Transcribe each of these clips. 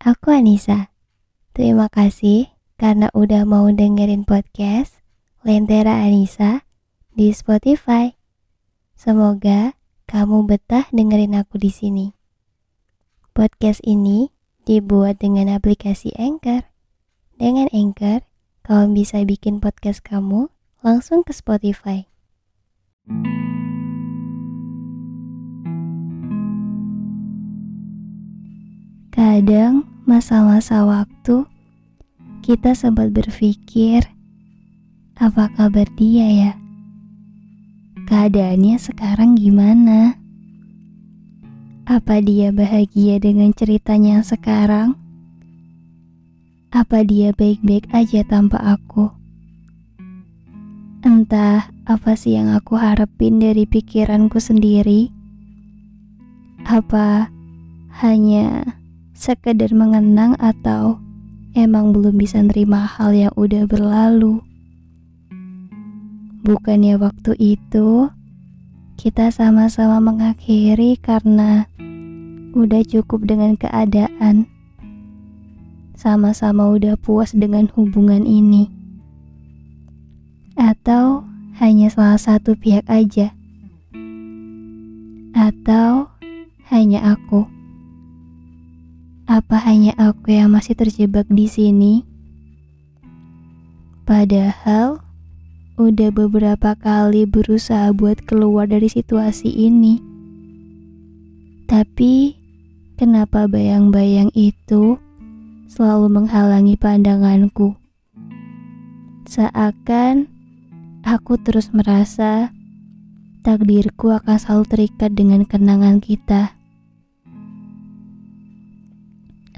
aku Anissa. Terima kasih karena udah mau dengerin podcast Lentera Anissa di Spotify. Semoga kamu betah dengerin aku di sini. Podcast ini dibuat dengan aplikasi Anchor. Dengan Anchor, kamu bisa bikin podcast kamu langsung ke Spotify. Kadang masa-masa waktu kita sempat berpikir apa kabar dia ya? Keadaannya sekarang gimana? Apa dia bahagia dengan ceritanya sekarang? Apa dia baik-baik aja tanpa aku? Entah apa sih yang aku harapin dari pikiranku sendiri. Apa hanya sekedar mengenang atau emang belum bisa nerima hal yang udah berlalu. Bukannya waktu itu kita sama-sama mengakhiri karena udah cukup dengan keadaan. Sama-sama udah puas dengan hubungan ini. Atau hanya salah satu pihak aja. Atau hanya aku. Apa hanya aku yang masih terjebak di sini? Padahal udah beberapa kali berusaha buat keluar dari situasi ini. Tapi kenapa bayang-bayang itu selalu menghalangi pandanganku? Seakan aku terus merasa takdirku akan selalu terikat dengan kenangan kita.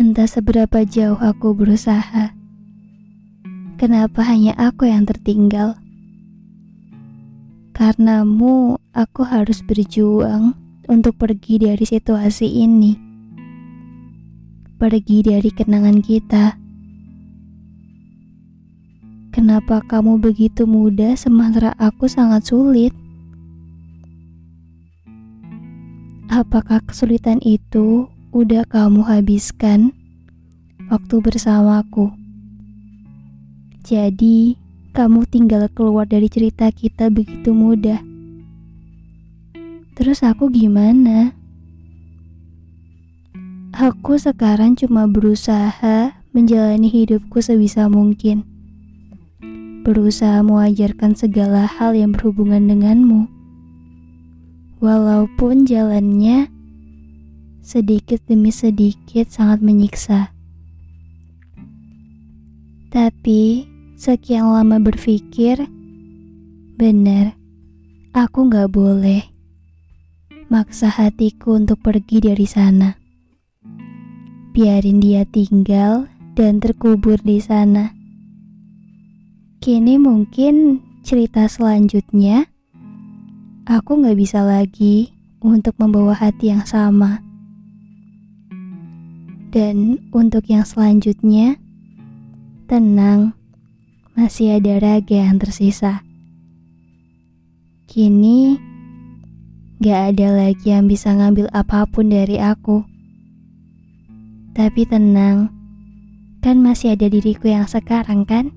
Entah seberapa jauh aku berusaha, kenapa hanya aku yang tertinggal? Karenamu, aku harus berjuang untuk pergi dari situasi ini, pergi dari kenangan kita. Kenapa kamu begitu mudah sementara aku sangat sulit? Apakah kesulitan itu udah kamu habiskan waktu bersamaku. Jadi, kamu tinggal keluar dari cerita kita begitu mudah. Terus aku gimana? Aku sekarang cuma berusaha menjalani hidupku sebisa mungkin. Berusaha mengajarkan segala hal yang berhubungan denganmu. Walaupun jalannya sedikit demi sedikit sangat menyiksa. Tapi sekian lama berpikir, benar, aku gak boleh maksa hatiku untuk pergi dari sana. Biarin dia tinggal dan terkubur di sana. Kini mungkin cerita selanjutnya, aku gak bisa lagi untuk membawa hati yang sama. Dan untuk yang selanjutnya, tenang, masih ada raga yang tersisa. Kini, gak ada lagi yang bisa ngambil apa pun dari aku. Tapi tenang, kan masih ada diriku yang sekarang kan?